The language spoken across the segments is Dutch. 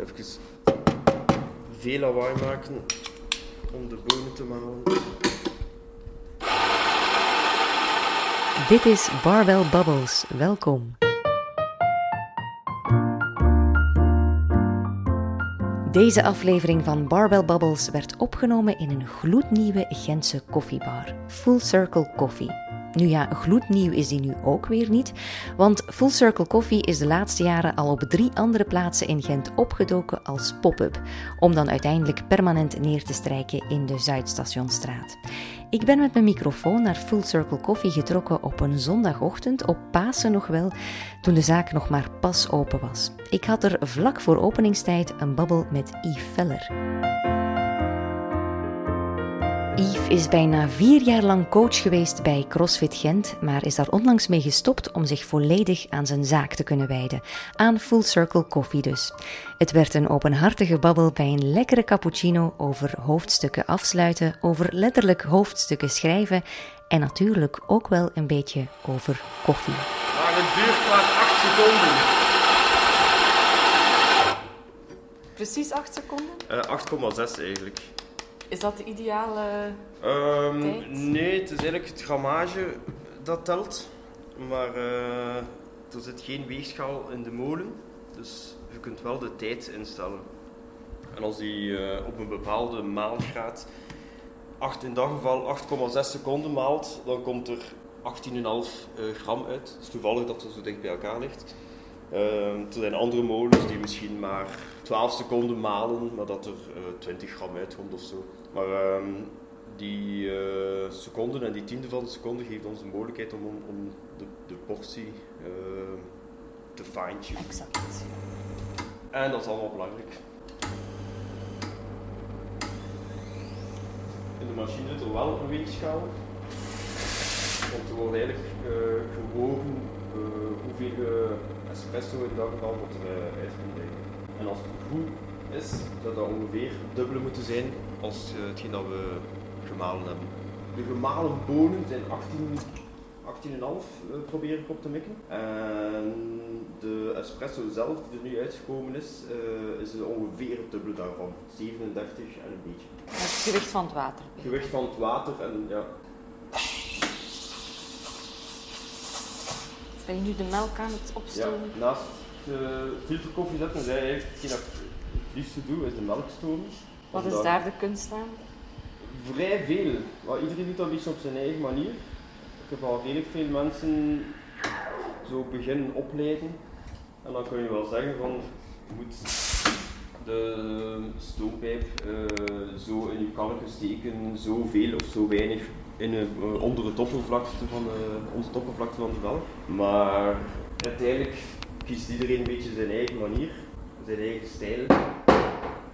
Even veel lawaai maken om de bonen te malen. Dit is Barbell Bubbles. Welkom. Deze aflevering van Barbell Bubbles werd opgenomen in een gloednieuwe Gentse koffiebar, Full Circle Coffee. Nu ja, gloednieuw is die nu ook weer niet, want Full Circle Coffee is de laatste jaren al op drie andere plaatsen in Gent opgedoken als pop-up, om dan uiteindelijk permanent neer te strijken in de Zuidstationstraat. Ik ben met mijn microfoon naar Full Circle Coffee getrokken op een zondagochtend, op Pasen nog wel, toen de zaak nog maar pas open was. Ik had er vlak voor openingstijd een babbel met Yves Veller. Yves is bijna vier jaar lang coach geweest bij CrossFit Gent, maar is daar onlangs mee gestopt om zich volledig aan zijn zaak te kunnen wijden. Aan Full Circle Coffee dus. Het werd een openhartige babbel bij een lekkere cappuccino over hoofdstukken afsluiten, over letterlijk hoofdstukken schrijven en natuurlijk ook wel een beetje over koffie. Maar het duurt maar 8 seconden. Precies 8 seconden? Uh, 8,6 eigenlijk. Is dat de ideale Ehm, tijd? nee, het is eigenlijk het grammage dat telt. Maar eh, er zit geen weegschaal in de molen. Dus je kunt wel de tijd instellen. En als die eh, op een bepaalde maalgraad 8, in dat geval 8,6 seconden maalt, dan komt er 18,5 eh, gram uit. Het is toevallig dat het zo dicht bij elkaar ligt. Ehm, er zijn andere molens die misschien maar 12 seconden malen, maar dat er eh, 20 gram uitkomt of zo. Maar ehm, die eh, seconden en die tiende van de seconde geeft ons de mogelijkheid om, om, om de, de portie eh, te fine-tunen. Exact. En dat is allemaal belangrijk. In de machine zit er wel een weegschaal. Want er wordt eigenlijk eh, gewogen hoeveel espresso in dat geval wordt er uh, uitgelegd. En als het goed is, zou dat ongeveer dubbele moeten zijn als eh, hetgeen dat we gemalen hebben. De gemalen bonen zijn 18 18,5 eh, probeer ik op te mikken. En de espresso zelf, die er nu uitgekomen is, eh, is ongeveer het dubbele daarvan. 37 en een beetje. Het gewicht van het water. Het gewicht van het water en ja. Ben je nu de melk aan het ja opstomen? naast de filterkoffie zetten, zij eigenlijk hetgeen ik het liefste doe, is de melk stomen. Wat is daar de kunst aan? Vrij veel. Maar iedereen doet dat een beetje op zijn eigen manier. Ik heb al redelijk veel mensen zo beginnen opleiden. En dan kun je wel zeggen van, je moet de stoompijp eh, zo in je kannetje steken, zoveel of zo weinig in, eh, onder het oppervlakte van de, onder het oppervlakte van de melk. Maar uiteindelijk kiest iedereen een beetje zijn eigen manier, zijn eigen stijl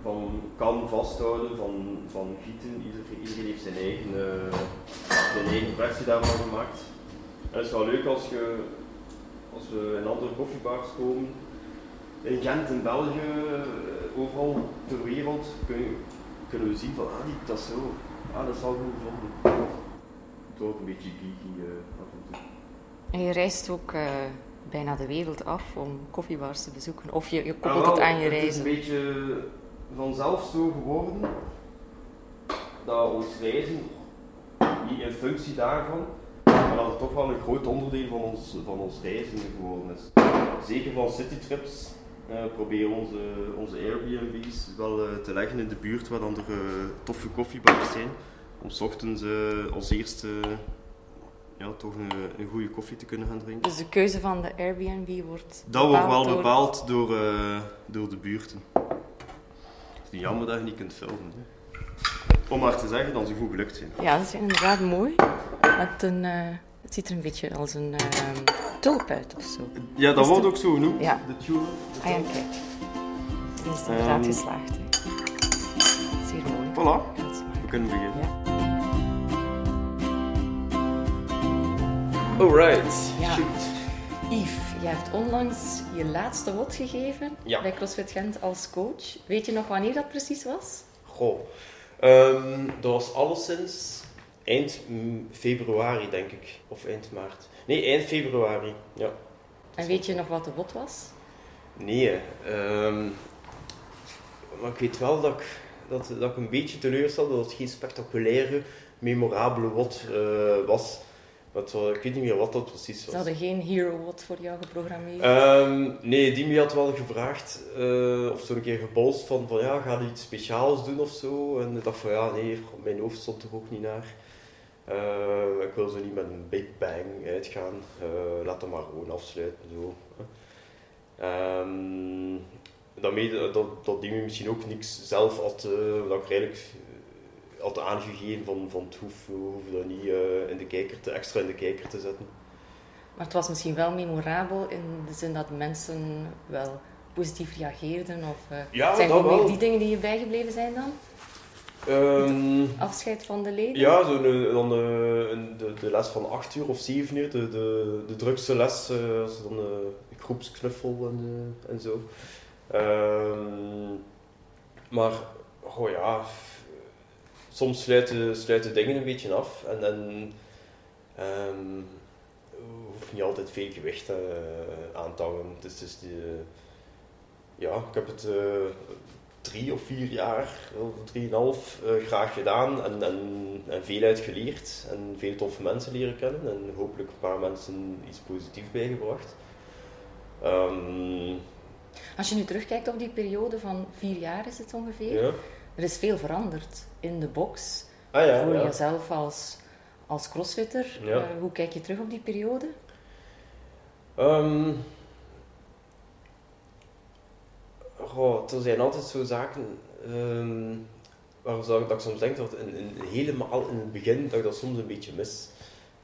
van kan vasthouden, van, van gieten. Ieder, iedereen heeft zijn eigen, eh, zijn eigen versie daarvan gemaakt. En het is wel leuk als, je, als we in andere koffiebars komen. In Gent, in België, eh, overal ter wereld kun je- kunnen we zien van ah, die dat zo. Ah, dat is al goed gevonden. Het wordt een beetje geeky eh, af en toe. En je reist ook bijna de wereld af om koffiebars te bezoeken. Of je, je Ah, koppelt wel, het aan je Het is reizen. een beetje vanzelf zo geworden dat ons reizen, niet in functie daarvan, maar dat het toch wel een groot onderdeel van ons, van ons reizen geworden is. Zeker van citytrips eh proberen onze, onze Airbnb's wel eh, te leggen in de buurt waar dan er eh, toffe koffiebars zijn. Om 's ochtends als eerste ja, toch een, een goede koffie te kunnen gaan drinken. Dus de keuze van de Airbnb wordt Dat wordt wel bepaald door, door de buurten. Is jammer dat je niet kunt filmen. Hè. Om maar te zeggen dat ze goed gelukt zijn. Ja, dat is inderdaad mooi. Met een, eh, het ziet er een beetje als een eh, tulp uit of zo. Ja, dat wordt de- ook zo genoemd. Ja. De tulip. Ah ja, kijk. Die is inderdaad Ehm. geslaagd. Hè. Zeer mooi. Voilà, dat we kunnen beginnen. Ja. Alright, Ja. shoot. Yves, jij hebt onlangs je laatste wot gegeven Ja. bij CrossFit Gent als coach. Weet je nog wanneer dat precies was? Goh. Ehm, dat was alleszins eind februari, denk ik. Of eind maart. Nee, eind februari. Ja. En weet je nog wat de wot was? Nee. Ehm, maar ik weet wel dat ik, dat, dat ik een beetje teleurstelde dat het geen spectaculaire, memorabele WOT uh, was. Want, uh, ik weet niet meer wat dat precies was. Ze hadden geen Hero WOT voor jou geprogrammeerd? Um, nee, Dimi had wel gevraagd, uh, of zo een keer gebolst van, van ja, ga je iets speciaals doen of zo? En ik dacht van ja, nee, mijn hoofd stond er ook niet naar. Uh, ik wil zo niet met een Big Bang uitgaan. Uh, laat hem maar gewoon afsluiten. Zo. Um, daarmee dat, dat Dimi misschien ook niks zelf had, uh, dat ik eigenlijk had aangegeven van, van het hoeft hoef dat niet in de kijker te, extra in de kijker te zetten. Maar het was misschien wel memorabel in de zin dat mensen wel positief reageerden? Of ja, zijn er wel. meer die dingen die je bijgebleven zijn dan? Um, Afscheid van de leden? Ja, zo de, dan de, de, de, les van 8 uur of 7 uur, de, de, de drukste les, uh, als dan de groepsknuffel en, uh, en zo. Um, maar, oh ja, soms sluiten, sluiten dingen een beetje af en dan um, hoef niet altijd veel gewicht uh, aan te hangen. Dus, dus die, ja, ik heb het drie of vier jaar, drieënhalf, uh, graag gedaan en, en, en veel uit geleerd en veel toffe mensen leren kennen en hopelijk een paar mensen iets positiefs bijgebracht. Um, Als je nu terugkijkt op die periode van vier jaar is het ongeveer, ja. Er is veel veranderd in de box ah, ja, voor ja. jezelf als, als crossfitter. Ja. Uh, hoe kijk je terug op die periode? Um, Goh, er zijn altijd zo zaken um, waar dat, dat ik soms denk dat in, in, helemaal in het begin dat ik dat soms een beetje mis.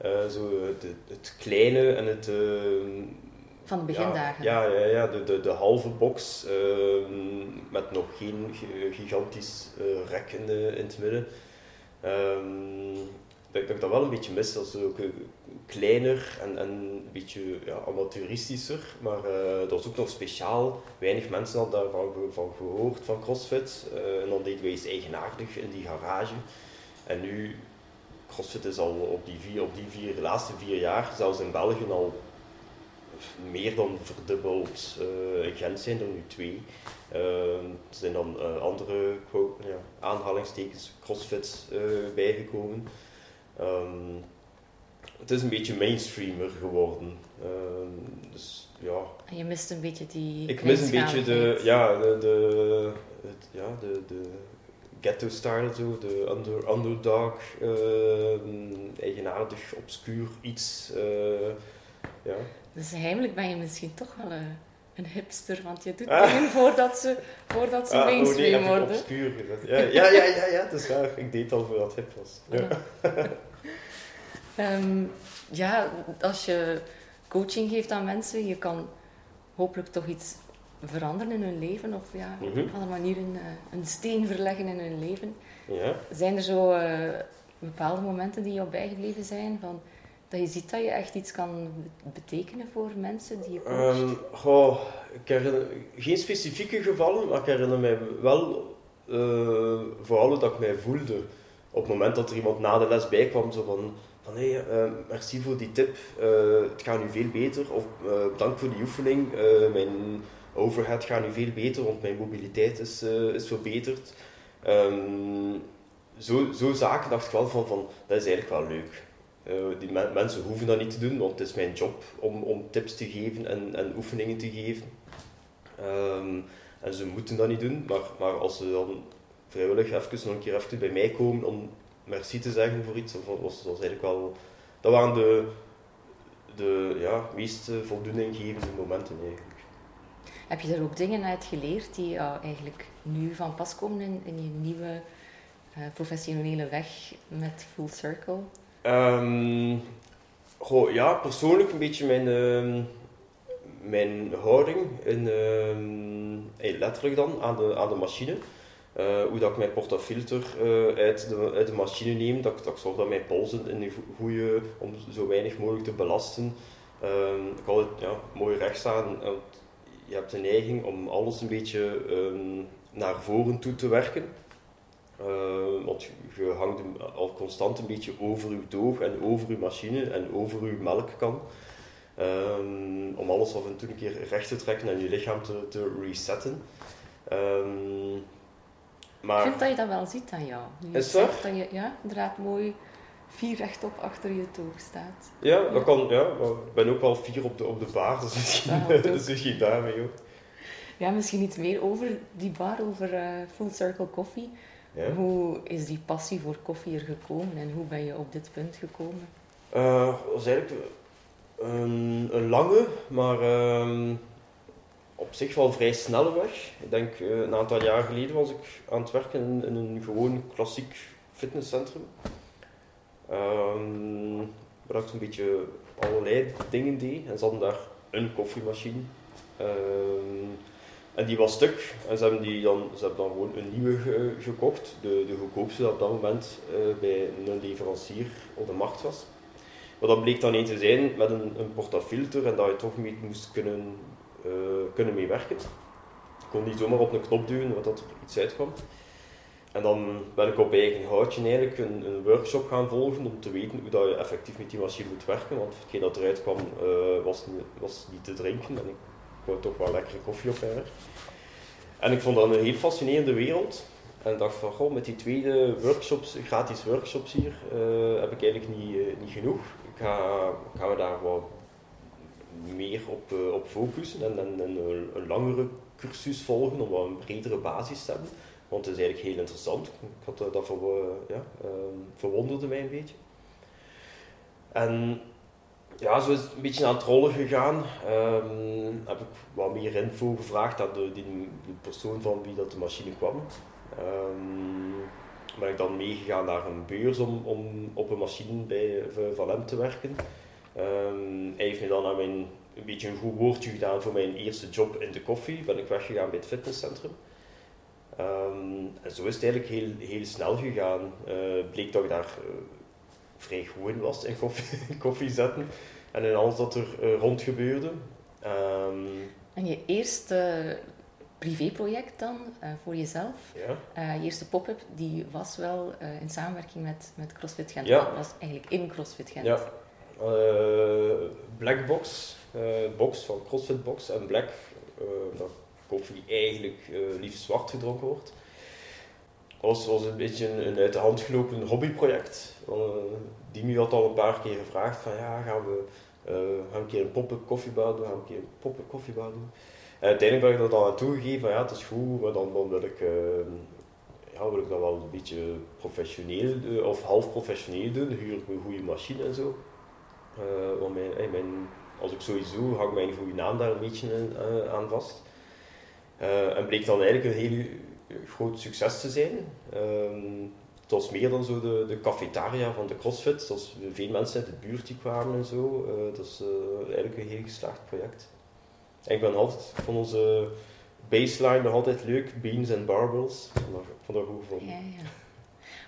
Uh, zo het kleine en het... Uh, Van de begindagen? Ja, ja, ja de, de, de halve box uh, met nog geen gigantisch eh, rek in, de, in het midden. Um, dat, dat ik dat wel een beetje mis. Dat is ook kleiner en, en een beetje ja, amateuristischer. Maar uh, dat is ook nog speciaal. Weinig mensen hadden daarvan van gehoord, van CrossFit. En dan deden wij iets eigenaardig in die garage. En nu, CrossFit is al op die vier, op die vier, laatste vier jaar, zelfs in België al meer dan verdubbeld. Uh, in Gent zijn er nu twee. er zijn dan andere ja, aanhalingstekens CrossFit bijgekomen. Um, het is een beetje mainstreamer geworden. Um, dus ja. En je mist een beetje die. Ik mis een beetje de, ja, de, de, het, ja, de, de ghetto-style, zo, de under, underdog, eigenaardig, obscuur iets. Ja. Dus heimelijk ben je misschien toch wel een, een hipster, want je doet ah. dingen voordat ze, voordat ze ah, mainstream oh nee, worden. obscuur ja, ja, ja, ja, ja, dat is waar. Ik deed al voordat het hip was. Ja. um, ja, als je coaching geeft aan mensen, je kan hopelijk toch iets veranderen in hun leven of ja, op een of andere manier een, een steen verleggen in hun leven. Ja. Zijn er zo uh, bepaalde momenten die jou bijgebleven zijn van dat je ziet dat je echt iets kan betekenen voor mensen die je coacht? Um, goh, ik herinner, geen specifieke gevallen, maar ik herinner mij wel uh, vooral dat ik mij voelde op het moment dat er iemand na de les bij kwam, zo van, van hé, hey, uh, merci voor die tip, uh, het gaat nu veel beter, of bedankt voor die oefening, mijn overhead gaat nu veel beter, want mijn mobiliteit is, is verbeterd. Um, zo, zo zaken dacht ik wel van, van, dat is eigenlijk wel leuk. Uh, die me mensen hoeven dat niet te doen, want het is mijn job om, om tips te geven en, en oefeningen te geven. Um, en ze moeten dat niet doen, maar, maar als ze dan vrijwillig even nog een keer bij mij komen om merci te zeggen voor iets, dat was, dat eigenlijk wel... Dat waren de, de ja, meest voldoeninggevende momenten eigenlijk. Heb je er ook dingen uit geleerd die uh, eigenlijk nu van pas komen in, je nieuwe professionele weg met Full Circle? Um, ja, persoonlijk een beetje mijn, uh, mijn houding, in, uh, letterlijk dan, aan de, aan de machine. Uh, hoe dat ik mijn portafilter uit, de, uit de machine neem, dat, dat ik zorg dat mijn polsen in een goede, om zo weinig mogelijk te belasten. ik het ja, mooi recht staan. Je hebt de neiging om alles een beetje naar voren toe te werken. Uh, want je hangt al constant een beetje over je doog en over je machine en over je melkkan. Um, om alles af en toe een keer recht te trekken en je lichaam te, te resetten. Um, Maar, ik vind dat je dat wel ziet aan jou. Je is dat? dat je ja, inderdaad mooi vier rechtop achter je toog staat. Ja, dat kan, ja. Maar ik ben ook wel vier op de, op de bar, dus misschien, dus misschien daarmee ook. Ja, misschien iets meer over die bar, over uh, Full Circle Coffee. Ja. Hoe is die passie voor koffie er gekomen en hoe ben je op dit punt gekomen? Uh, dat was eigenlijk een, een lange, maar um, op zich wel vrij snelle weg. Ik denk uh, een aantal jaar geleden was ik aan het werken in, in een gewoon klassiek fitnesscentrum. Um, waar ik een beetje allerlei dingen deed. En ze hadden daar een koffiemachine. Um, en die was stuk. En ze hebben, die dan, ze hebben dan gewoon een nieuwe gekocht. De, de goedkoopste op dat moment uh, bij een leverancier op de markt was. Maar dat bleek dan een te zijn met een, een portafilter en dat je toch mee moest kunnen, uh, kunnen mee werken. Ik kon niet zomaar op een knop duwen, wat dat er iets uitkwam. En dan ben ik op eigen houtje eigenlijk een, workshop gaan volgen om te weten hoe dat je effectief met die machine moet werken. Want hetgeen dat eruit kwam uh, was, was, niet te drinken en wou toch wel lekkere koffie op haar. En ik vond dat een heel fascinerende wereld. En dacht van, goh, met die tweede workshops, gratis workshops hier, uh, heb ik eigenlijk niet, uh, niet genoeg. Ik ga, ga me daar wat meer op, uh, op focussen en, en, en een, een, langere cursus volgen om wat een bredere basis te hebben. Want het is eigenlijk heel interessant. Ik had eh, dat ja, ehm, verwonderde mij een beetje. En ja, zo is het een beetje aan het rollen gegaan. Um, heb ik wat meer info gevraagd aan de, persoon van wie dat de machine kwam. Um, ben ik dan meegegaan naar een beurs om, om op een machine bij Van hem te werken. Um, hij heeft me dan aan mijn, een beetje een goed woordje gedaan voor mijn eerste job in de koffie. Ben ik weggegaan bij het fitnesscentrum. Um, en zo is het eigenlijk heel, heel snel gegaan. Uh, bleek dat daar uh, vrij in was in koffie, koffie zetten en in alles dat er uh, rond gebeurde. Um, en je eerste privéproject dan voor jezelf, ja. je eerste pop-up, die was wel in samenwerking met, met CrossFit Gent. Ja. Dat was eigenlijk in CrossFit Gent. Ja. Blackbox, box van CrossFit Box en Black koffie eigenlijk liefst zwart gedronken wordt. Het was, een beetje een, uit de hand gelopen hobbyproject. Uh, Dimi had al een paar keer gevraagd van ja, gaan we, gaan een keer een poppen koffiebar doen, gaan we een keer een poppen koffiebar doen. En uiteindelijk ben ik dat dan aan toegegeven van ja, het is goed, maar dan, dan wil ik ja, wil ik dat wel een beetje professioneel of half professioneel doen. Huur ik een goede machine en zo. Uh, want mijn, mijn, als ik sowieso hang mijn goede naam daar een beetje uh, aan vast. En bleek dan eigenlijk een heel groot succes te zijn. Um, het was meer dan zo de, de cafetaria van de CrossFit. Zoals veel mensen uit de buurt die kwamen en zo. Uh, dat is uh, eigenlijk een heel geslaagd project. En ik ben altijd van onze baseline nog altijd leuk, beans en barbells. Vond dat goed. Ja, ja.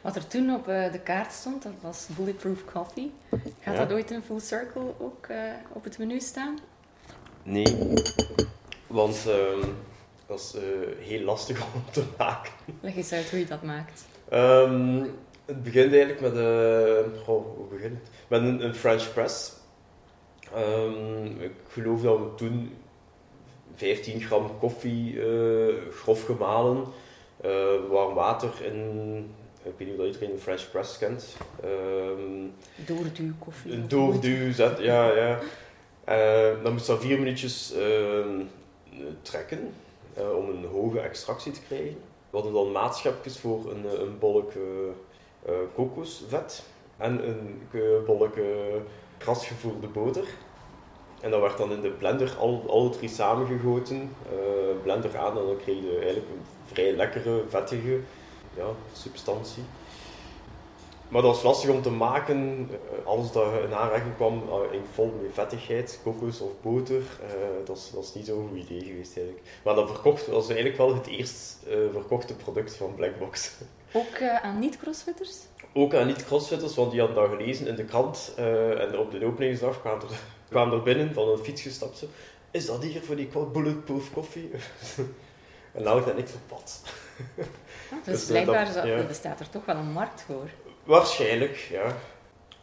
Wat er toen op de kaart stond, dat was Bulletproof Coffee. Gaat dat ooit in Full Circle ook op het menu staan? Nee, want... Dat is uh, heel lastig om te maken. Leg eens uit hoe je dat maakt. Um, het begint eigenlijk met, uh, hoe begint het? met een, een French press. Um, ik geloof dat we toen 15 gram koffie uh, grof gemalen, warm water in, ik weet niet of iedereen een French press kent. Um, doorduw koffie. Doorduw, zet, ja, ja. dan moest dat vier minuutjes trekken uh, om een hoge extractie te krijgen. We hadden dan maatschapjes voor een, eh, een bolk uh, kokosvet en een bolk krasgevoerde boter. En dat werd dan in de blender al, alle drie samengegoten, blender aan en dan kreeg je eigenlijk een vrij lekkere, vettige ja, substantie. Maar dat was lastig om te maken. Eh, alles dat in aanraking kwam, in vol met vettigheid, kokos of boter, uh, dat, is, dat is niet zo'n goed idee geweest eigenlijk. Maar dat verkocht was eigenlijk wel het eerst uh, verkochte product van Blackbox. Ook aan niet-crossfitters? Ook aan niet-crossfitters, want die hadden dat gelezen in de krant en op de openingsdag kwamen er, kwamen er binnen van een fiets gestapt. Zo, is dat hier voor die bulletproof koffie? en nou ik ik op pad. Ah, dus, dus blijkbaar dat, ja. bestaat er toch wel een markt voor. Waarschijnlijk, ja.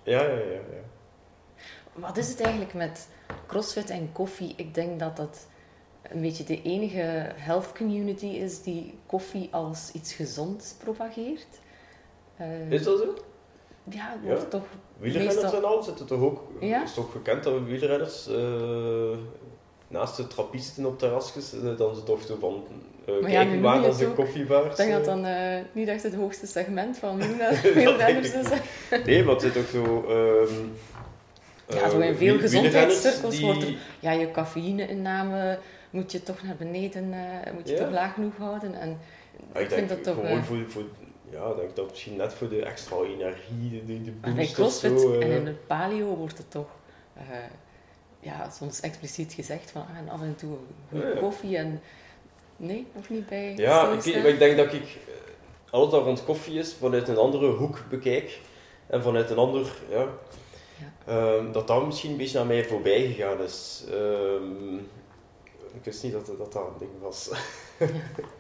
Ja, ja, ja, ja. Wat is het eigenlijk met crossfit en koffie? Ik denk dat dat een beetje de enige health community is die koffie als iets gezond propageert. Uh, is dat zo? Ja, wordt ja. toch Wielrenners meestal... en al zitten toch ook... Ja? is toch gekend dat wielrenners uh, naast de trappisten op terrasjes, uh, dan ze toch zo van uh, maar kijken ja, waar koffiebars... Ik denk dat dan niet echt het hoogste segment van wielrenners is. nee, maar het zit ook zo... Um, ja, zo in veel gezondheidscirkels die... wordt er... Ja, je cafeïne-inname moet je toch naar beneden, moet je toch laag genoeg houden. En ik, vind dat toch... Gewoon voor, voor ja, denk dat misschien net voor de extra energie, de, de boost bij CrossFit zo, en in het paleo wordt het toch ja, soms expliciet gezegd van ah, en af en toe een koffie en nee, nog niet bij Ja, ik, ik, denk dat ik eh, alles dat rond koffie is vanuit een andere hoek bekijk en vanuit een ander, ja, ja. Um, dat dat misschien een beetje naar mij voorbij gegaan is. Um, ik wist niet dat dat, dat een ding was. Ja.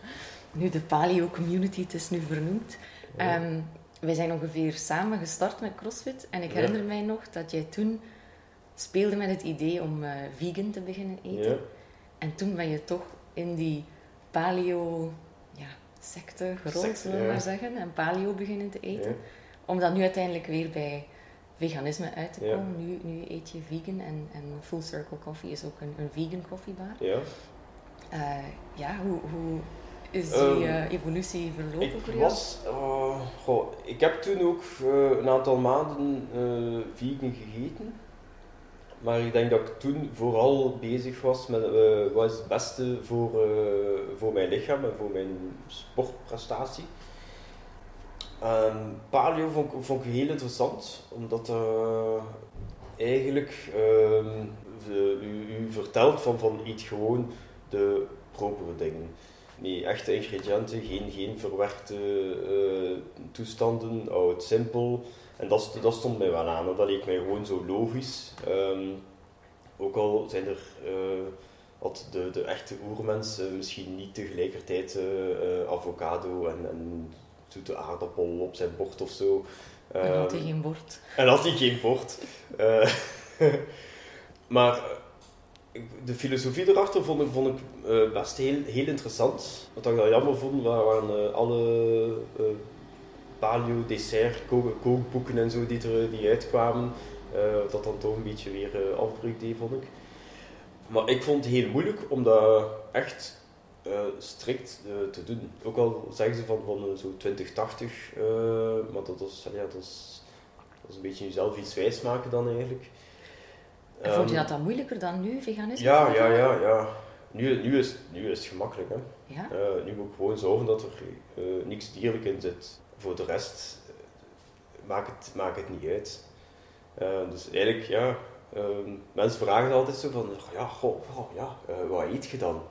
nu de paleo community, het is nu vernoemd. Um, wij zijn ongeveer samen gestart met CrossFit. En ik herinner mij nog dat jij toen speelde met het idee om uh, vegan te beginnen eten. Ja. En toen ben je toch in die paleo ja, secte gerold, zullen we maar zeggen. En paleo beginnen te eten. Om dan nu uiteindelijk weer bij veganisme uit te komen. Nu, nu eet je vegan en, en Full Circle Coffee is ook een, een vegan koffiebar. Ja. Uh, ja, hoe, hoe, is die um, evolutie verlopen ik voor jou? Was, uh, goh, ik heb toen ook een aantal maanden vegan gegeten. Maar ik denk dat ik toen vooral bezig was met wat is het beste voor, voor mijn lichaam en voor mijn sportprestatie. Um, paleo vond, vond, ik heel interessant, omdat eigenlijk um, u, u vertelt van, van eet gewoon de propere dingen nee, echte ingrediënten, geen, geen verwerkte uh, toestanden, oud, simpel. En dat, dat stond mij wel aan, dat leek mij gewoon zo logisch. Um, ook al zijn er, uh, had de, de echte oermens uh, misschien niet tegelijkertijd avocado en, en zoete aardappel op zijn bord of zo. en had hij geen bord. En had hij geen bord. maar de filosofie erachter vond ik, vond ik best heel, heel interessant. Wat ik dan jammer vond, waren alle paleo, dessert, kookboeken en zo die, er, die uitkwamen. dat dan toch een beetje weer afbreuk deed, vond ik. Maar ik vond het heel moeilijk om dat echt strikt te doen. Ook al zeggen ze van, van zo 2080, maar dat is, ja, dat, is, dat is een beetje jezelf iets wijs maken dan eigenlijk. En vond je ehm, dat dan moeilijker dan nu, veganisme? Ja, ja, ja, ja. Nu, nu, is, nu is het gemakkelijk. Hè. Ja? Uh, nu moet ik gewoon zorgen dat er uh, niks dierlijk in zit. Voor de rest uh, maakt, het, maakt het niet uit. dus eigenlijk, ja, ehm, mensen vragen altijd zo van, ja, goh, ja, wat eet je dan?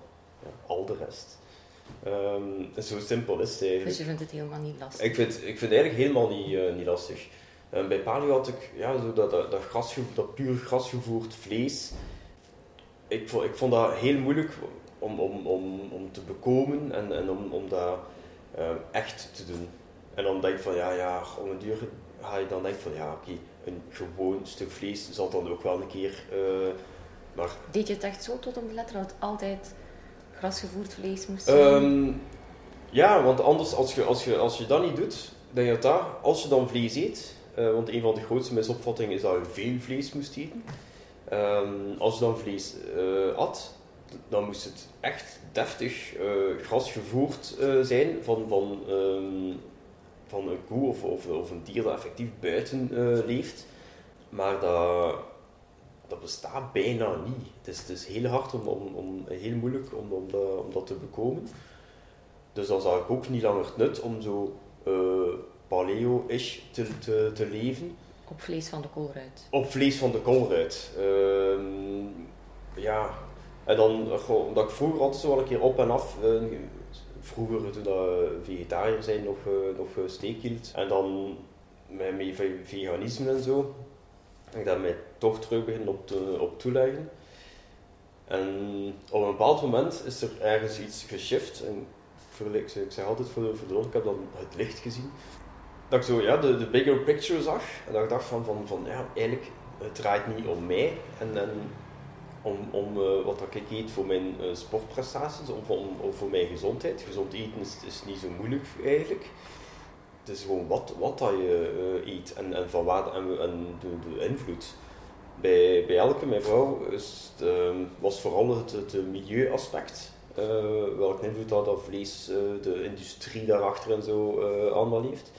Ja, al de rest. Um, zo simpel is het eigenlijk. Dus je vindt het helemaal niet lastig? Ik vind, ik vind het eigenlijk helemaal niet, niet lastig. Uh, bij paleo had ik ja, zo dat, dat, dat, dat puur grasgevoerd vlees. Ik vond, ik vond dat heel moeilijk om, om, om, om te bekomen en, en om, om dat echt te doen. En dan denk ik van ja, ja, om een duur ga je dan denken van ja, oké, een gewoon stuk vlees zal dan ook wel een keer. Uh, maar... Deed je het echt zo tot op de letter dat het altijd grasgevoerd vlees moest zijn? Um, ja, want anders, als je, als, je, als je dat niet doet, denk je dat daar, als je dan vlees eet, uh, want een van de grootste misopvattingen is dat je veel vlees moest eten. Um, als je dan vlees uh, at, dan moest het echt deftig uh, grasgevoerd zijn van, van, um, van een koe of, of, of, een dier dat effectief buiten leeft. Maar dat, dat bestaat bijna niet. Het is, het is heel hard om, om, om heel moeilijk om, om, dat, om dat te bekomen. Dus dan zag ik ook niet langer het nut om zo paleo-ish te, te, te leven. Op vlees van de koolruit. Op vlees van de koolruit. Uh, ja, en dan, dat ik vroeger altijd zo wel een keer op en af, uh, vroeger toen we vegetariër zijn, nog, uh, nog steek hield. En dan met, veganisme en zo, ik dat mij toch terug begin op, te, op toeleggen. En op een bepaald moment is er ergens iets geshift. En ik, ik zeg altijd voor ik heb dan het licht gezien dat ik zo ja, de, de bigger picture zag. En dat ik dacht van, van, van ja, eigenlijk, het draait niet om mij. En, en om, om uh, wat ik eet voor mijn uh, sportprestaties, of, om, of voor mijn gezondheid. Gezond eten is, niet zo moeilijk eigenlijk. Het is gewoon wat, wat dat je uh, eet en, en van waar en, en de, de invloed. Bij, bij elke mijn vrouw is het, was vooral het, het milieuaspect. welke invloed dat, dat vlees, de industrie daarachter en zo allemaal heeft.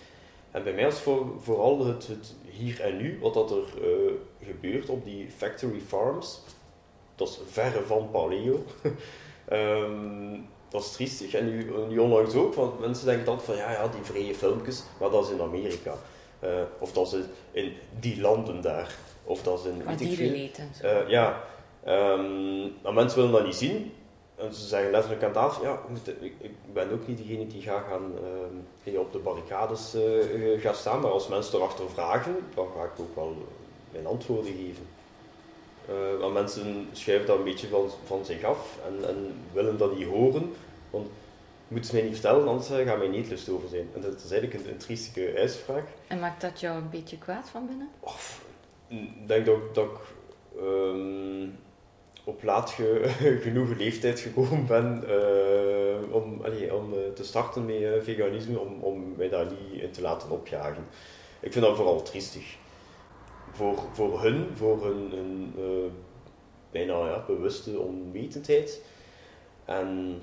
En bij mij is voor, vooral het, het hier en nu, wat dat er gebeurt op die factory farms dat is verre van paleo. um, dat is triestig. En nu, nu onlangs ook, want mensen denken altijd van ja, ja, die vrije filmpjes, maar dat is in Amerika. Uh, of dat is in die landen daar. Of dat is in. Wat dierenleed en zo. Uh, ja. Um, maar mensen willen dat niet zien. En ze zeggen letterlijk aan tafel, ja, ik, ik ben ook niet degene die gaat gaan uh, op de barricades uh, gaat staan, maar als mensen erachter vragen, dan ga ik ook wel mijn antwoorden geven. Uh, want mensen schuiven dat een beetje van, van zich af en, en willen dat niet horen. Want moeten ze mij niet vertellen, anders uh, gaat mijn lust over zijn. En dat is eigenlijk een, een triestige uitspraak. En maakt dat jou een beetje kwaad van binnen? Ik denk dat, dat ik um, op laat ge, genoeg leeftijd gekomen ben uh, om, allee, om te starten met veganisme, om, om mij daar niet in te laten opjagen. Ik vind dat vooral triestig voor, voor hun, voor hun, uh, bijna ja, bewuste onwetendheid. En,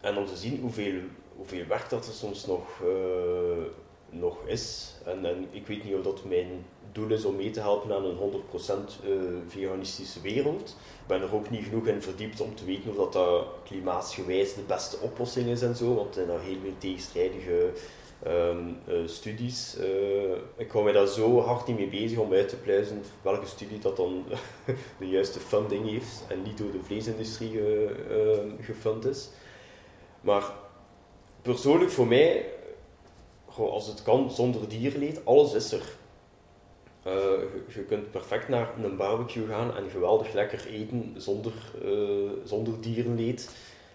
en om te zien hoeveel, hoeveel werk dat er soms nog, uh, nog is. En, en ik weet niet of dat mijn doel is om mee te helpen aan een 100% uh, veganistische wereld. Ik ben er ook niet genoeg in verdiept om te weten of dat, dat de beste oplossing is en zo, want er zijn daar heel veel tegenstrijdige um, uh, studies. Uh, ik hou mij daar zo hard niet mee bezig om uit te pluizen welke studie dat dan de juiste funding heeft en niet door de vleesindustrie uh, gefund is. Maar persoonlijk voor mij, als het kan zonder dierleed, alles is er. Je, je, kunt perfect naar een barbecue gaan en geweldig lekker eten zonder, zonder dierenleed.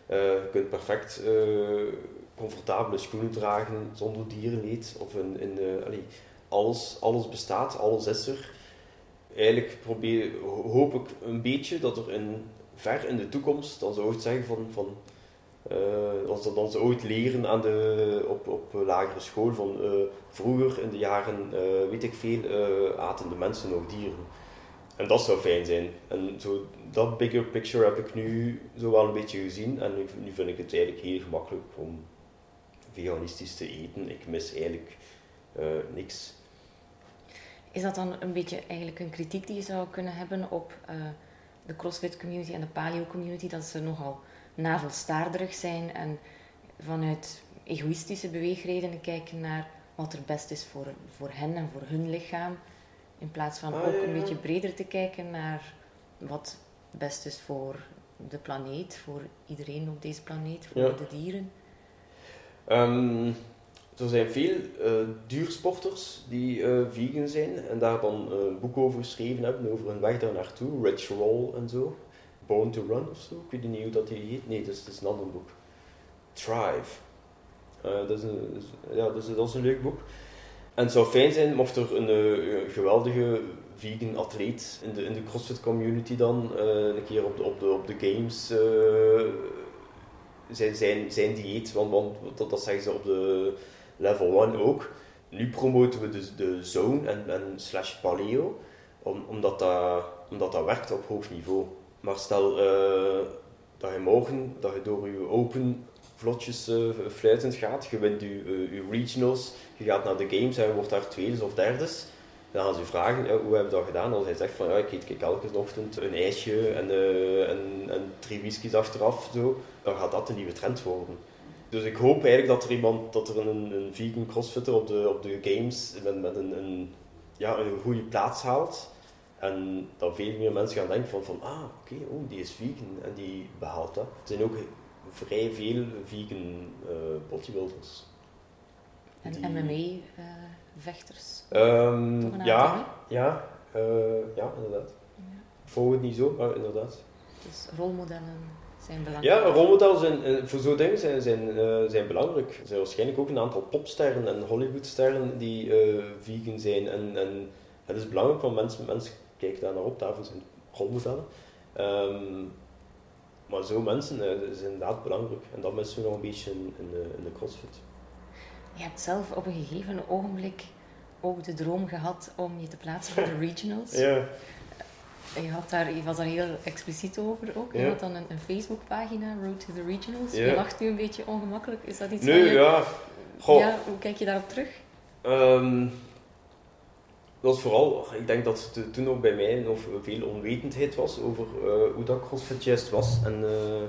je kunt perfect comfortabele schoenen dragen zonder dierenleed. Of in, in allee, alles, alles bestaat, alles is er. Eigenlijk probeer, hoop ik een beetje dat er in, ver in de toekomst, dan zou ik zeggen van, van uh, als dat ze ooit leren aan de, op, op lagere school van uh, vroeger in de jaren, weet ik veel, aten de mensen nog dieren. En dat zou fijn zijn. En zo, dat bigger picture heb ik nu zo wel een beetje gezien. En nu, nu vind ik het eigenlijk heel gemakkelijk om veganistisch te eten. Ik mis eigenlijk uh, niks. Is dat dan een beetje eigenlijk een kritiek die je zou kunnen hebben op uh, de CrossFit community en de paleo community, dat ze nogal navelstaarderig zijn en vanuit egoïstische beweegredenen kijken naar wat er best is voor, voor hen en voor hun lichaam, in plaats van ah, ook een beetje breder te kijken naar wat best is voor de planeet, voor iedereen op deze planeet, voor ja. de dieren? Um, er zijn veel uh, duursporters die uh, vegan zijn en daar dan een boek over geschreven hebben, over hun weg daar naartoe, Rich Roll en zo. Born to Run of zo, ik weet niet hoe dat die heet. Nee, dat is, dat is een ander boek. Thrive. dat, is een, ja, dat, is, dat is een leuk boek. En het zou fijn zijn mocht er een geweldige vegan atleet in de, in de CrossFit community dan een keer op de, op de, op de games zijn, zijn, zijn dieet, want, want dat, dat zeggen ze op de level 1 ook. Nu promoten we dus de zone en, en slash paleo, om, omdat, dat, omdat dat werkt op hoog niveau. Maar stel uh, dat je morgen, dat je door je open vlotjes uh, fluitend gaat, je wint je, uh, je regionals, je gaat naar de games en je wordt daar tweede of derde. Dan gaan ze vragen, ja, hoe heb je dat gedaan? Als hij zegt van, ja, ik eet elke ochtend een ijsje en, uh, en, en drie whiskies achteraf, zo, dan gaat dat de nieuwe trend worden. Dus ik hoop eigenlijk dat er iemand, dat er een, een vegan crossfitter op de, op de games met, met een, een, ja, een goede plaats haalt. En dat veel meer mensen gaan denken van, van ah, oké, oh, die is vegan en die behaalt dat. Er zijn ook vrij veel vegan uh, bodybuilders. En die... MMA-vechters? Uh, um, ja, ja, uh, ja, inderdaad. Ja. Volg het niet zo, maar inderdaad. Dus rolmodellen zijn belangrijk. Ja, rolmodellen zijn, eh, voor zo'n dingen zijn, zijn, uh, zijn belangrijk. Er zijn waarschijnlijk ook een aantal popsterren en Hollywoodsterren die uh, vegan zijn. En, en het is belangrijk, want mensen, mensen kijken daar naar op, daarvoor zijn rolmodellen. Ehm, maar zo mensen is inderdaad belangrijk. En dat missen we nog een beetje in, in, de, in de crossfit. Je hebt zelf op een gegeven ogenblik ook de droom gehad om je te plaatsen voor de regionals. ja. Je, had daar, je was daar heel expliciet over ook. Je had dan een, een Facebookpagina, Road to the Regionals. Ja. Je lacht nu een beetje ongemakkelijk. Is dat iets Nee, je... ja. Goh. ja. Hoe kijk je daarop terug? Ehm, dat is vooral, ik denk dat er toen ook bij mij nog veel onwetendheid was over eh, hoe dat CrossFit juist was. En, eh,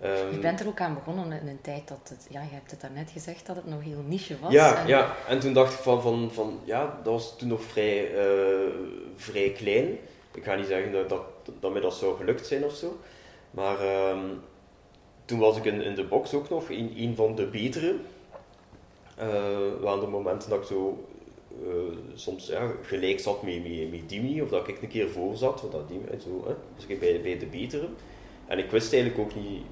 ehm, Je bent er ook aan begonnen in een tijd dat het, ja, je hebt het daarnet gezegd, dat het nog heel niche was. Ja, en ja, en toen dacht ik van, van, van ja, dat was toen nog vrij, eh, vrij klein. Ik ga niet zeggen dat, dat, dat mij dat zou gelukt zijn of zo. Maar ehm, toen was ik in, in de box ook nog een, een van de betere. Uh, waren de momenten dat ik zo uh, soms ja, gelijk zat met, met, met Dimi, of dat ik een keer voor zat, of dat Dimi, zo, hè. dus ik bij, bij de betere. En ik wist eigenlijk ook niet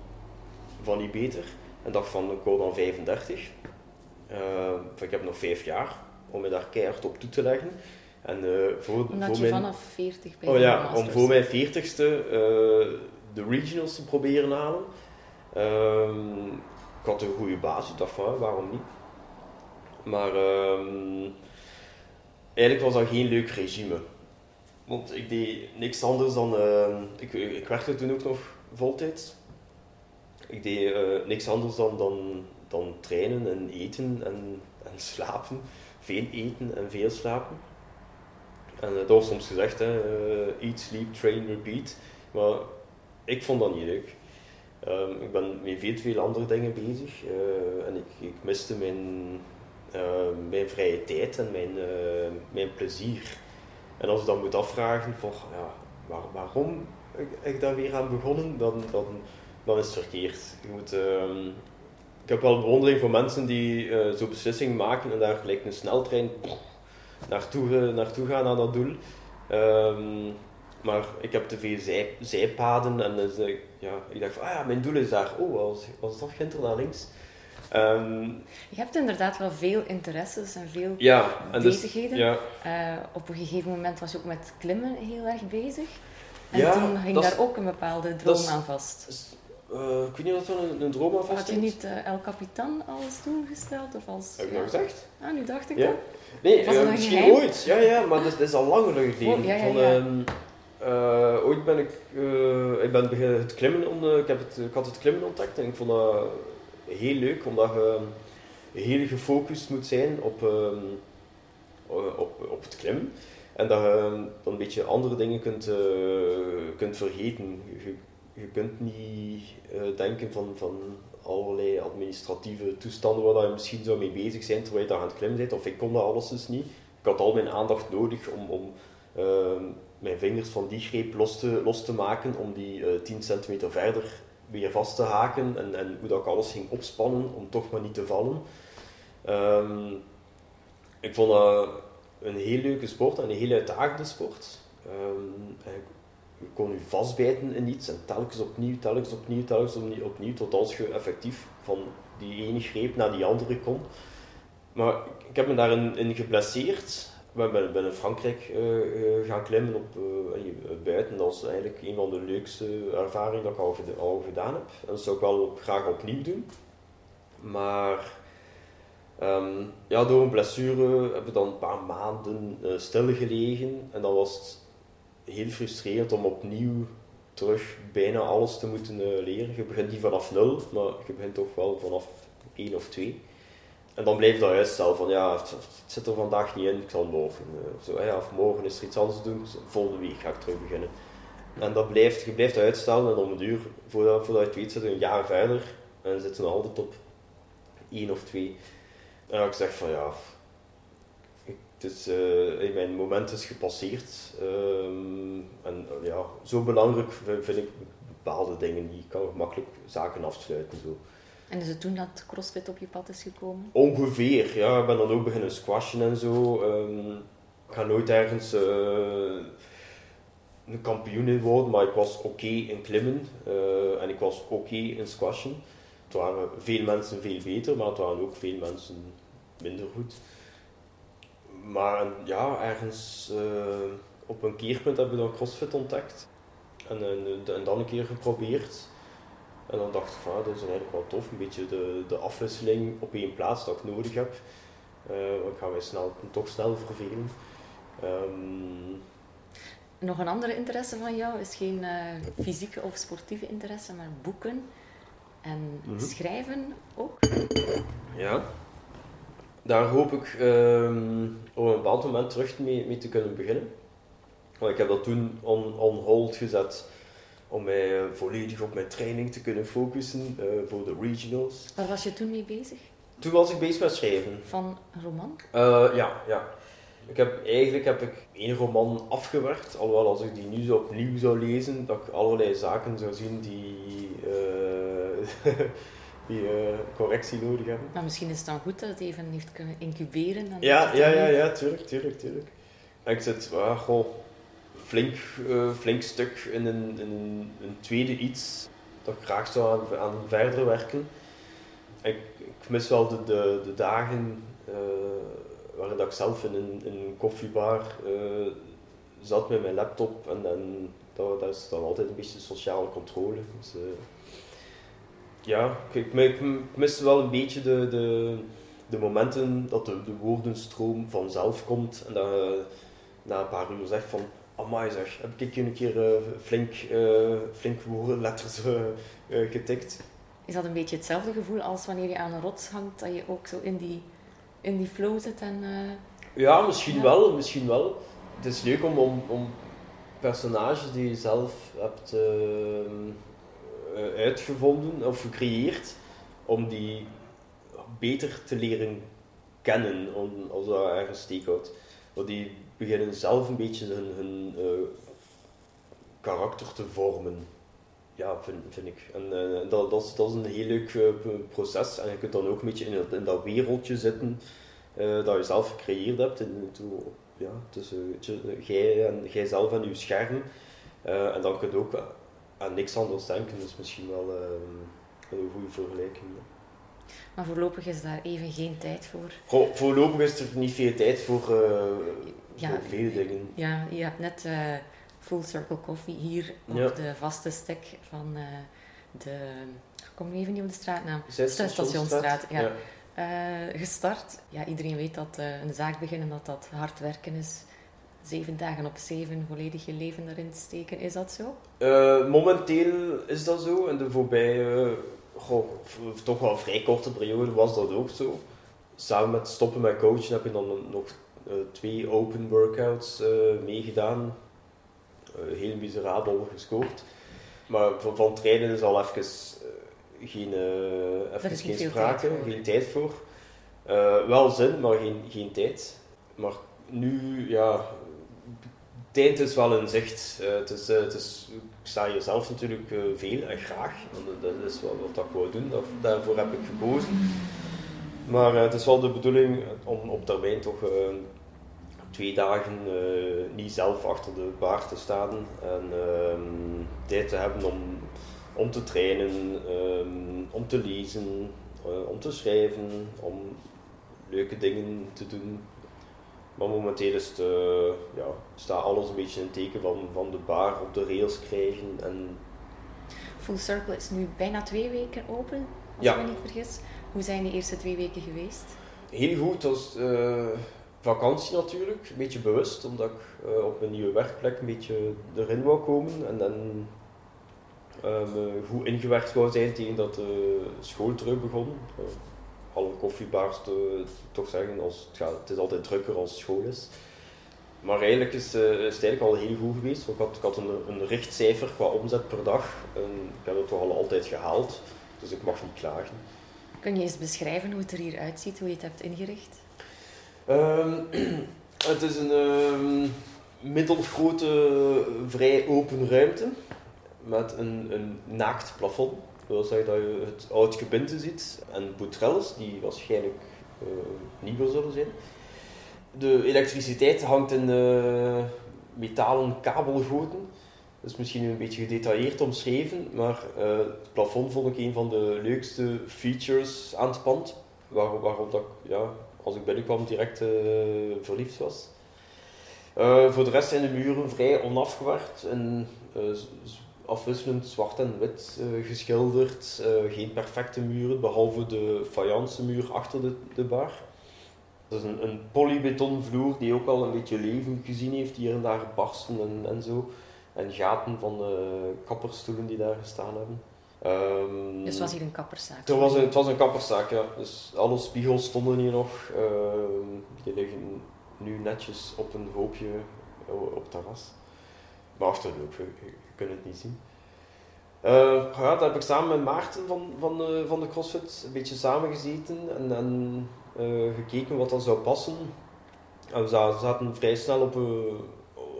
van die beter. En dacht van, ik word dan 35. Uh, ik heb nog 5 jaar om me daar keihard op toe te leggen. En, uh, voor, Omdat voor je mijn... vanaf 40 bij Oh ja, om voor mijn 40ste de regionals te proberen halen. Um, ik had een goede basis, ik dacht van, waarom niet? Maar um, eigenlijk was dat geen leuk regime. Want ik deed niks anders dan. Uh, ik, ik werkte toen ook nog voltijds. Ik deed uh, niks anders dan, dan, dan trainen en eten en, en slapen. Veel eten en veel slapen. En uh, dat was soms gezegd: hè, uh, eat, sleep, train, repeat. Maar ik vond dat niet leuk. Um, ik ben met veel, veel andere dingen bezig en ik, ik miste mijn, uh, mijn vrije tijd en mijn, mijn plezier. En als ik dan moet afvragen van ja, waar, waarom ik, ik daar weer aan begonnen, dan, dan, dan is het verkeerd. Je moet, uh, ik heb wel bewondering voor mensen die uh, zo'n beslissing maken en daar gelijk een sneltrein naartoe, naartoe gaan naar dat doel. Um, maar ik heb te veel zij, zijpaden en dus, uh, ja, ik dacht van, ah ja, mijn doel is daar. Oh, was, was dat Ginter naar links? Um, je hebt inderdaad wel veel interesses en veel ja, en bezigheden. Dus, ja. uh, op een gegeven moment was je ook met klimmen heel erg bezig. En ja, toen ging daar ook een bepaalde droom aan vast. Uh, ik weet niet of dat een, een droom Had je niet uh, El Capitan als doel gesteld? Of als, Heb ik ja. nog gezegd? Ah, nu dacht ik ja. dat. Nee, was uh, misschien geheim? ooit. Ja, ja, maar dat, dat is al lang geleden. Oh, ja, Van, um, uh, ooit ben ik, ik ben beginnen het klimmen, on, ik, heb het, ik had het klimmen ontdekt en ik vond dat heel leuk, omdat je heel gefocust moet zijn op, um, op, op het klimmen. En dat je dan een beetje andere dingen kunt, kunt vergeten. Je, je kunt niet denken van, van allerlei administratieve toestanden waar je misschien zou mee bezig zijn terwijl je daar aan het klimmen bent. Of ik kon dat alles dus niet. Ik had al mijn aandacht nodig om, om mijn vingers van die greep los te, los te maken, om die uh, 10 centimeter verder weer vast te haken en, en hoe dat ik alles ging opspannen om toch maar niet te vallen. Um, ik vond dat een heel leuke sport en een heel uitdagende sport. Um, je kon je vastbijten in iets en telkens opnieuw, telkens opnieuw, telkens opnieuw, opnieuw tot als je effectief van die ene greep naar die andere kon. Maar ik heb me daarin in geblesseerd we ben, ben in Frankrijk uh, uh, gaan klimmen op uh, buiten. Dat is eigenlijk een van de leukste ervaringen dat ik al, gedaan heb. En dat zou ik wel graag opnieuw doen. Maar um, ja, door een blessure hebben we dan een paar maanden stilgelegen. En dan was het heel frustrerend om opnieuw terug bijna alles te moeten leren. Je begint niet vanaf nul, maar je begint toch wel vanaf één of twee. En dan blijf je dat uitstellen van ja, het, zit er vandaag niet in, ik zal morgen. Uh, zo, of morgen is er iets anders doen, volgende week ga ik terug beginnen. En dat blijft, je blijft uitstellen en om een uur, voordat, voordat je het weet, zit een jaar verder en zit je altijd op één of twee. En ik zeg van ja, het is, uh, mijn moment is gepasseerd. Um, en uh, ja, zo belangrijk vind ik bepaalde dingen niet. Ik kan gemakkelijk zaken afsluiten. Zo. En is het toen dat CrossFit op je pad is gekomen? Ongeveer, ja. Ik ben dan ook beginnen squashen en zo. Um, ik ga nooit ergens uh, een kampioen in worden, maar ik was oké okay in klimmen en ik was oké okay in squashen. Het waren veel mensen veel beter, maar het waren ook veel mensen minder goed. Maar ja, ergens uh, op een keerpunt heb ik dan CrossFit ontdekt. En, en, en dan een keer geprobeerd. En dan dacht ik van, ah, dat is eigenlijk wel tof, een beetje de, de afwisseling op één plaats dat ik nodig heb. Uh, want ik ga mij snel, toch snel vervelen. Um, nog een andere interesse van jou is geen uh, fysieke of sportieve interesse, maar boeken en mhm. schrijven ook? Ja, daar hoop ik um, op een bepaald moment terug mee, mee te kunnen beginnen. Want ik heb dat toen on, on hold gezet om mij uh, volledig op mijn training te kunnen focussen uh, voor de regionals. Waar was je toen mee bezig? Toen was ik bezig met schrijven. Van een roman? Uh, ja, ja. Ik heb, eigenlijk heb ik één roman afgewerkt, alhoewel als ik die nu zo opnieuw zou lezen, dat ik allerlei zaken zou zien die, uh, die uh, correctie nodig hebben. Maar misschien is het dan goed dat het even heeft kunnen incuberen. Dan ja, ja, ja, ja, tuurlijk, tuurlijk, tuurlijk. ik zit, uh, goh, flink, uh, flink stuk in een, in een, een, tweede iets dat ik graag zou aan, aan verder werken. Ik, ik mis wel de, de, de dagen waar dat ik zelf in een, in een koffiebar uh, zat met mijn laptop en, en dat, dat, is dan altijd een beetje sociale controle. Dus, uh, ja, ik, ik, mis wel een beetje de, de, de momenten dat de, de woordenstroom vanzelf komt en dat je na een paar uur zegt van Amai zeg, heb ik een keer uh, flink, uh, flink woordenletters uh, getikt. Is dat een beetje hetzelfde gevoel als wanneer je aan een rots hangt, dat je ook zo in die in die flow zit. En, ja, misschien wel, misschien wel. Het is leuk om, om, om personages die je zelf hebt uh, uitgevonden of gecreëerd, om die beter te leren kennen, om, als dat ergens steekhoudt. Want die beginnen zelf een beetje hun, hun uh, karakter te vormen. Ja, vind, vind ik. En uh, dat, dat, is, een heel leuk proces. En je kunt dan ook een beetje in, dat, in dat wereldje zitten dat je zelf gecreëerd hebt. In, to, ja, tussen jij, en, jij zelf en je scherm. en dan kun je ook aan niks anders denken. Is misschien wel een goede vergelijking. Maar voorlopig is daar even geen tijd voor. Goh, voorlopig is er niet veel tijd voor, ja, voor veel dingen. Ja, je hebt net Full Circle Coffee hier op de vaste stek van de. Kom even niet op de straatnaam. Stationstraat. Ja. ja. Uh, gestart. Ja, iedereen weet dat uh, een zaak beginnen dat dat hard werken is. Zeven dagen op zeven volledig je leven erin steken. Is dat zo? momenteel is dat zo. En de voorbije, goh, toch wel een vrij korte periode was dat ook zo. Samen met stoppen met coachen heb je dan nog twee open workouts meegedaan eh, heel miserabel gescoord. Maar van, van trainen is al even geen, even geen sprake, geen tijd voor. Wel zin, maar geen, geen tijd. Maar nu, ja, tijd is wel in zicht. het is, het is, ik sta hier zelf natuurlijk veel en graag. Dat is wat ik wil doen, daarvoor heb ik gekozen. Maar het is wel de bedoeling om op termijn toch twee dagen niet zelf achter de bar te staan en uh, tijd te hebben om, om te trainen, um, om te lezen, om te schrijven, om leuke dingen te doen. Maar momenteel is het, eh, ja, staat alles een beetje in het teken van, van de bar op de rails krijgen. En... Full Circle is nu bijna twee weken open, als ik me niet vergis. Hoe zijn de eerste twee weken geweest? Heel goed. als vakantie natuurlijk, een beetje bewust, omdat ik uh, op een nieuwe werkplek een beetje erin wou komen en dan um, goed ingewerkt wou zijn tegen dat de school terug begon. Alle koffiebars te, toch zeggen, als het, gaat, het is altijd drukker als school is. Maar eigenlijk is, uh, is het eigenlijk al heel goed geweest. Ik had, ik had een, een richtcijfer qua omzet per dag en ik heb het toch al altijd gehaald, dus ik mag niet klagen. Kun je eens beschrijven hoe het er hier uitziet, hoe je het hebt ingericht? Um, het is een um, middelgrote, vrij open ruimte met een, een naakt plafond. Dat wil zeggen dat je het oud gebinte ziet en boutrelles die waarschijnlijk uh, nieuwer zullen zijn. De elektriciteit hangt in uh, metalen kabelgoten. Dat is misschien een beetje gedetailleerd omschreven, maar uh, het plafond vond ik een van de leukste features aan het pand. Waar, waarop dat, ja, als ik binnenkwam direct verliefd was. Voor de rest zijn de muren vrij onafgewerkt en afwisselend zwart en wit geschilderd. geen perfecte muren, behalve de fayence muur achter de, de bar. Dat is een, een polybetonvloer die ook al een beetje leven gezien heeft, hier en daar barsten en, en zo. En gaten van de kapperstoelen die daar gestaan hebben. Um, dus het was hier een kapperszaak? Het was een, het was een kapperszaak, ja. Dus alle spiegels stonden hier nog. Uh, die liggen nu netjes op een hoopje op het terras. Maar achter ook, kunt het niet zien. Uh, ja, daar heb ik samen met Maarten van, van, uh, van de CrossFit een beetje samengezeten en, en uh, gekeken wat dan zou passen. En we zaten vrij snel op,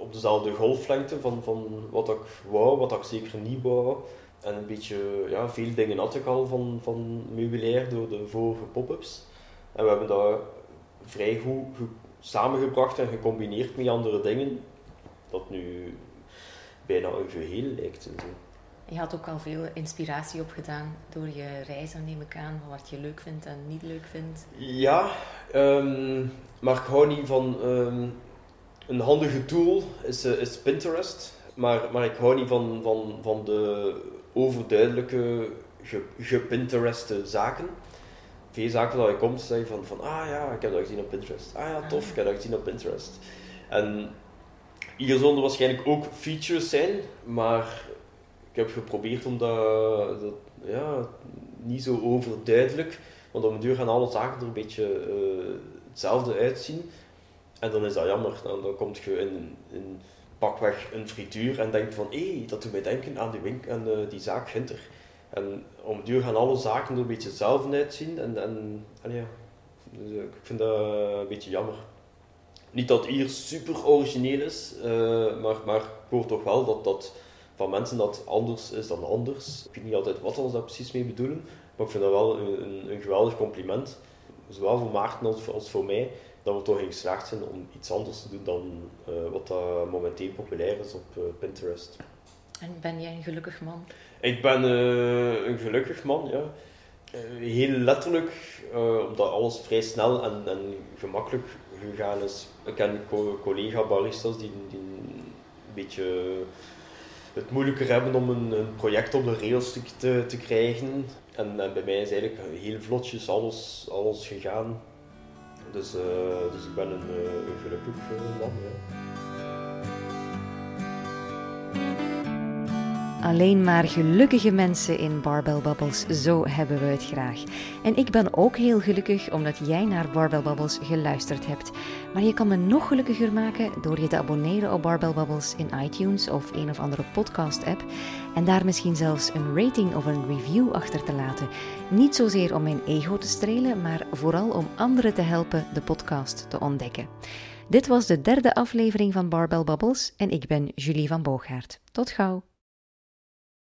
op dezelfde golflengte van, van wat ik wou, wat ik zeker niet wou. En een beetje, ja, veel dingen had ik al van, van meubilair door de vorige pop-ups. En we hebben dat vrij goed samengebracht en gecombineerd met andere dingen. Dat nu bijna een geheel lijkt. En zo. Je had ook al veel inspiratie opgedaan door je reizen, neem ik aan, wat je leuk vindt en niet leuk vindt. Ja, um, maar ik hou niet van um, een handige tool, is, uh, is Pinterest. Maar, maar ik hou niet van, van, van de overduidelijke, gepintereste zaken. Veel zaken dat je komt, zeg je van, van, ah ja, ik heb dat gezien op Pinterest. Ah ja, tof, ik heb dat gezien op Pinterest. En hier zullen er waarschijnlijk ook features zijn, maar ik heb geprobeerd om dat, dat ja, niet zo overduidelijk, want op een duur gaan alle zaken er een beetje uh, hetzelfde uitzien. En dan is dat jammer. Dan, dan kom je in, in pakweg een frituur en denkt van hé, dat doet mij denken aan die, wink, aan uh, die zaak Ginter. En om het duur gaan alle zaken er een beetje hetzelfde uitzien. En, en, en ja, dus, uh, ik vind dat een beetje jammer. Niet dat hier super origineel is, uh, maar, maar ik hoor toch wel dat dat van mensen dat anders is dan anders. Ik weet niet altijd wat ze daar precies mee bedoelen, maar ik vind dat wel een, een, een geweldig compliment. Zowel voor Maarten als, als voor mij dat we toch in geslaagd zijn om iets anders te doen dan uh, wat uh, momenteel populair is op uh, Pinterest. En ben jij een gelukkig man? Ik ben een gelukkig man, ja. heel letterlijk, omdat alles vrij snel en, en, gemakkelijk Ik ken collega-baristas die, die een beetje het moeilijker hebben om een, een project op de rails te, te krijgen. En, en, bij mij is eigenlijk heel vlotjes alles, alles gegaan. Dus, uh, dus ik ben een, uh, een gelukkig uh, man. Ja. Alleen maar gelukkige mensen in Barbell Bubbles, zo hebben we het graag. En ik ben ook heel gelukkig omdat jij naar Barbell Bubbles geluisterd hebt. Maar je kan me nog gelukkiger maken door je te abonneren op Barbell Bubbles in iTunes of een of andere podcast-app. En daar misschien zelfs een rating of een review achter te laten. Niet zozeer om mijn ego te strelen, maar vooral om anderen te helpen de podcast te ontdekken. Dit was de derde aflevering van Barbell Bubbles en ik ben Julie van Boogaard. Tot gauw.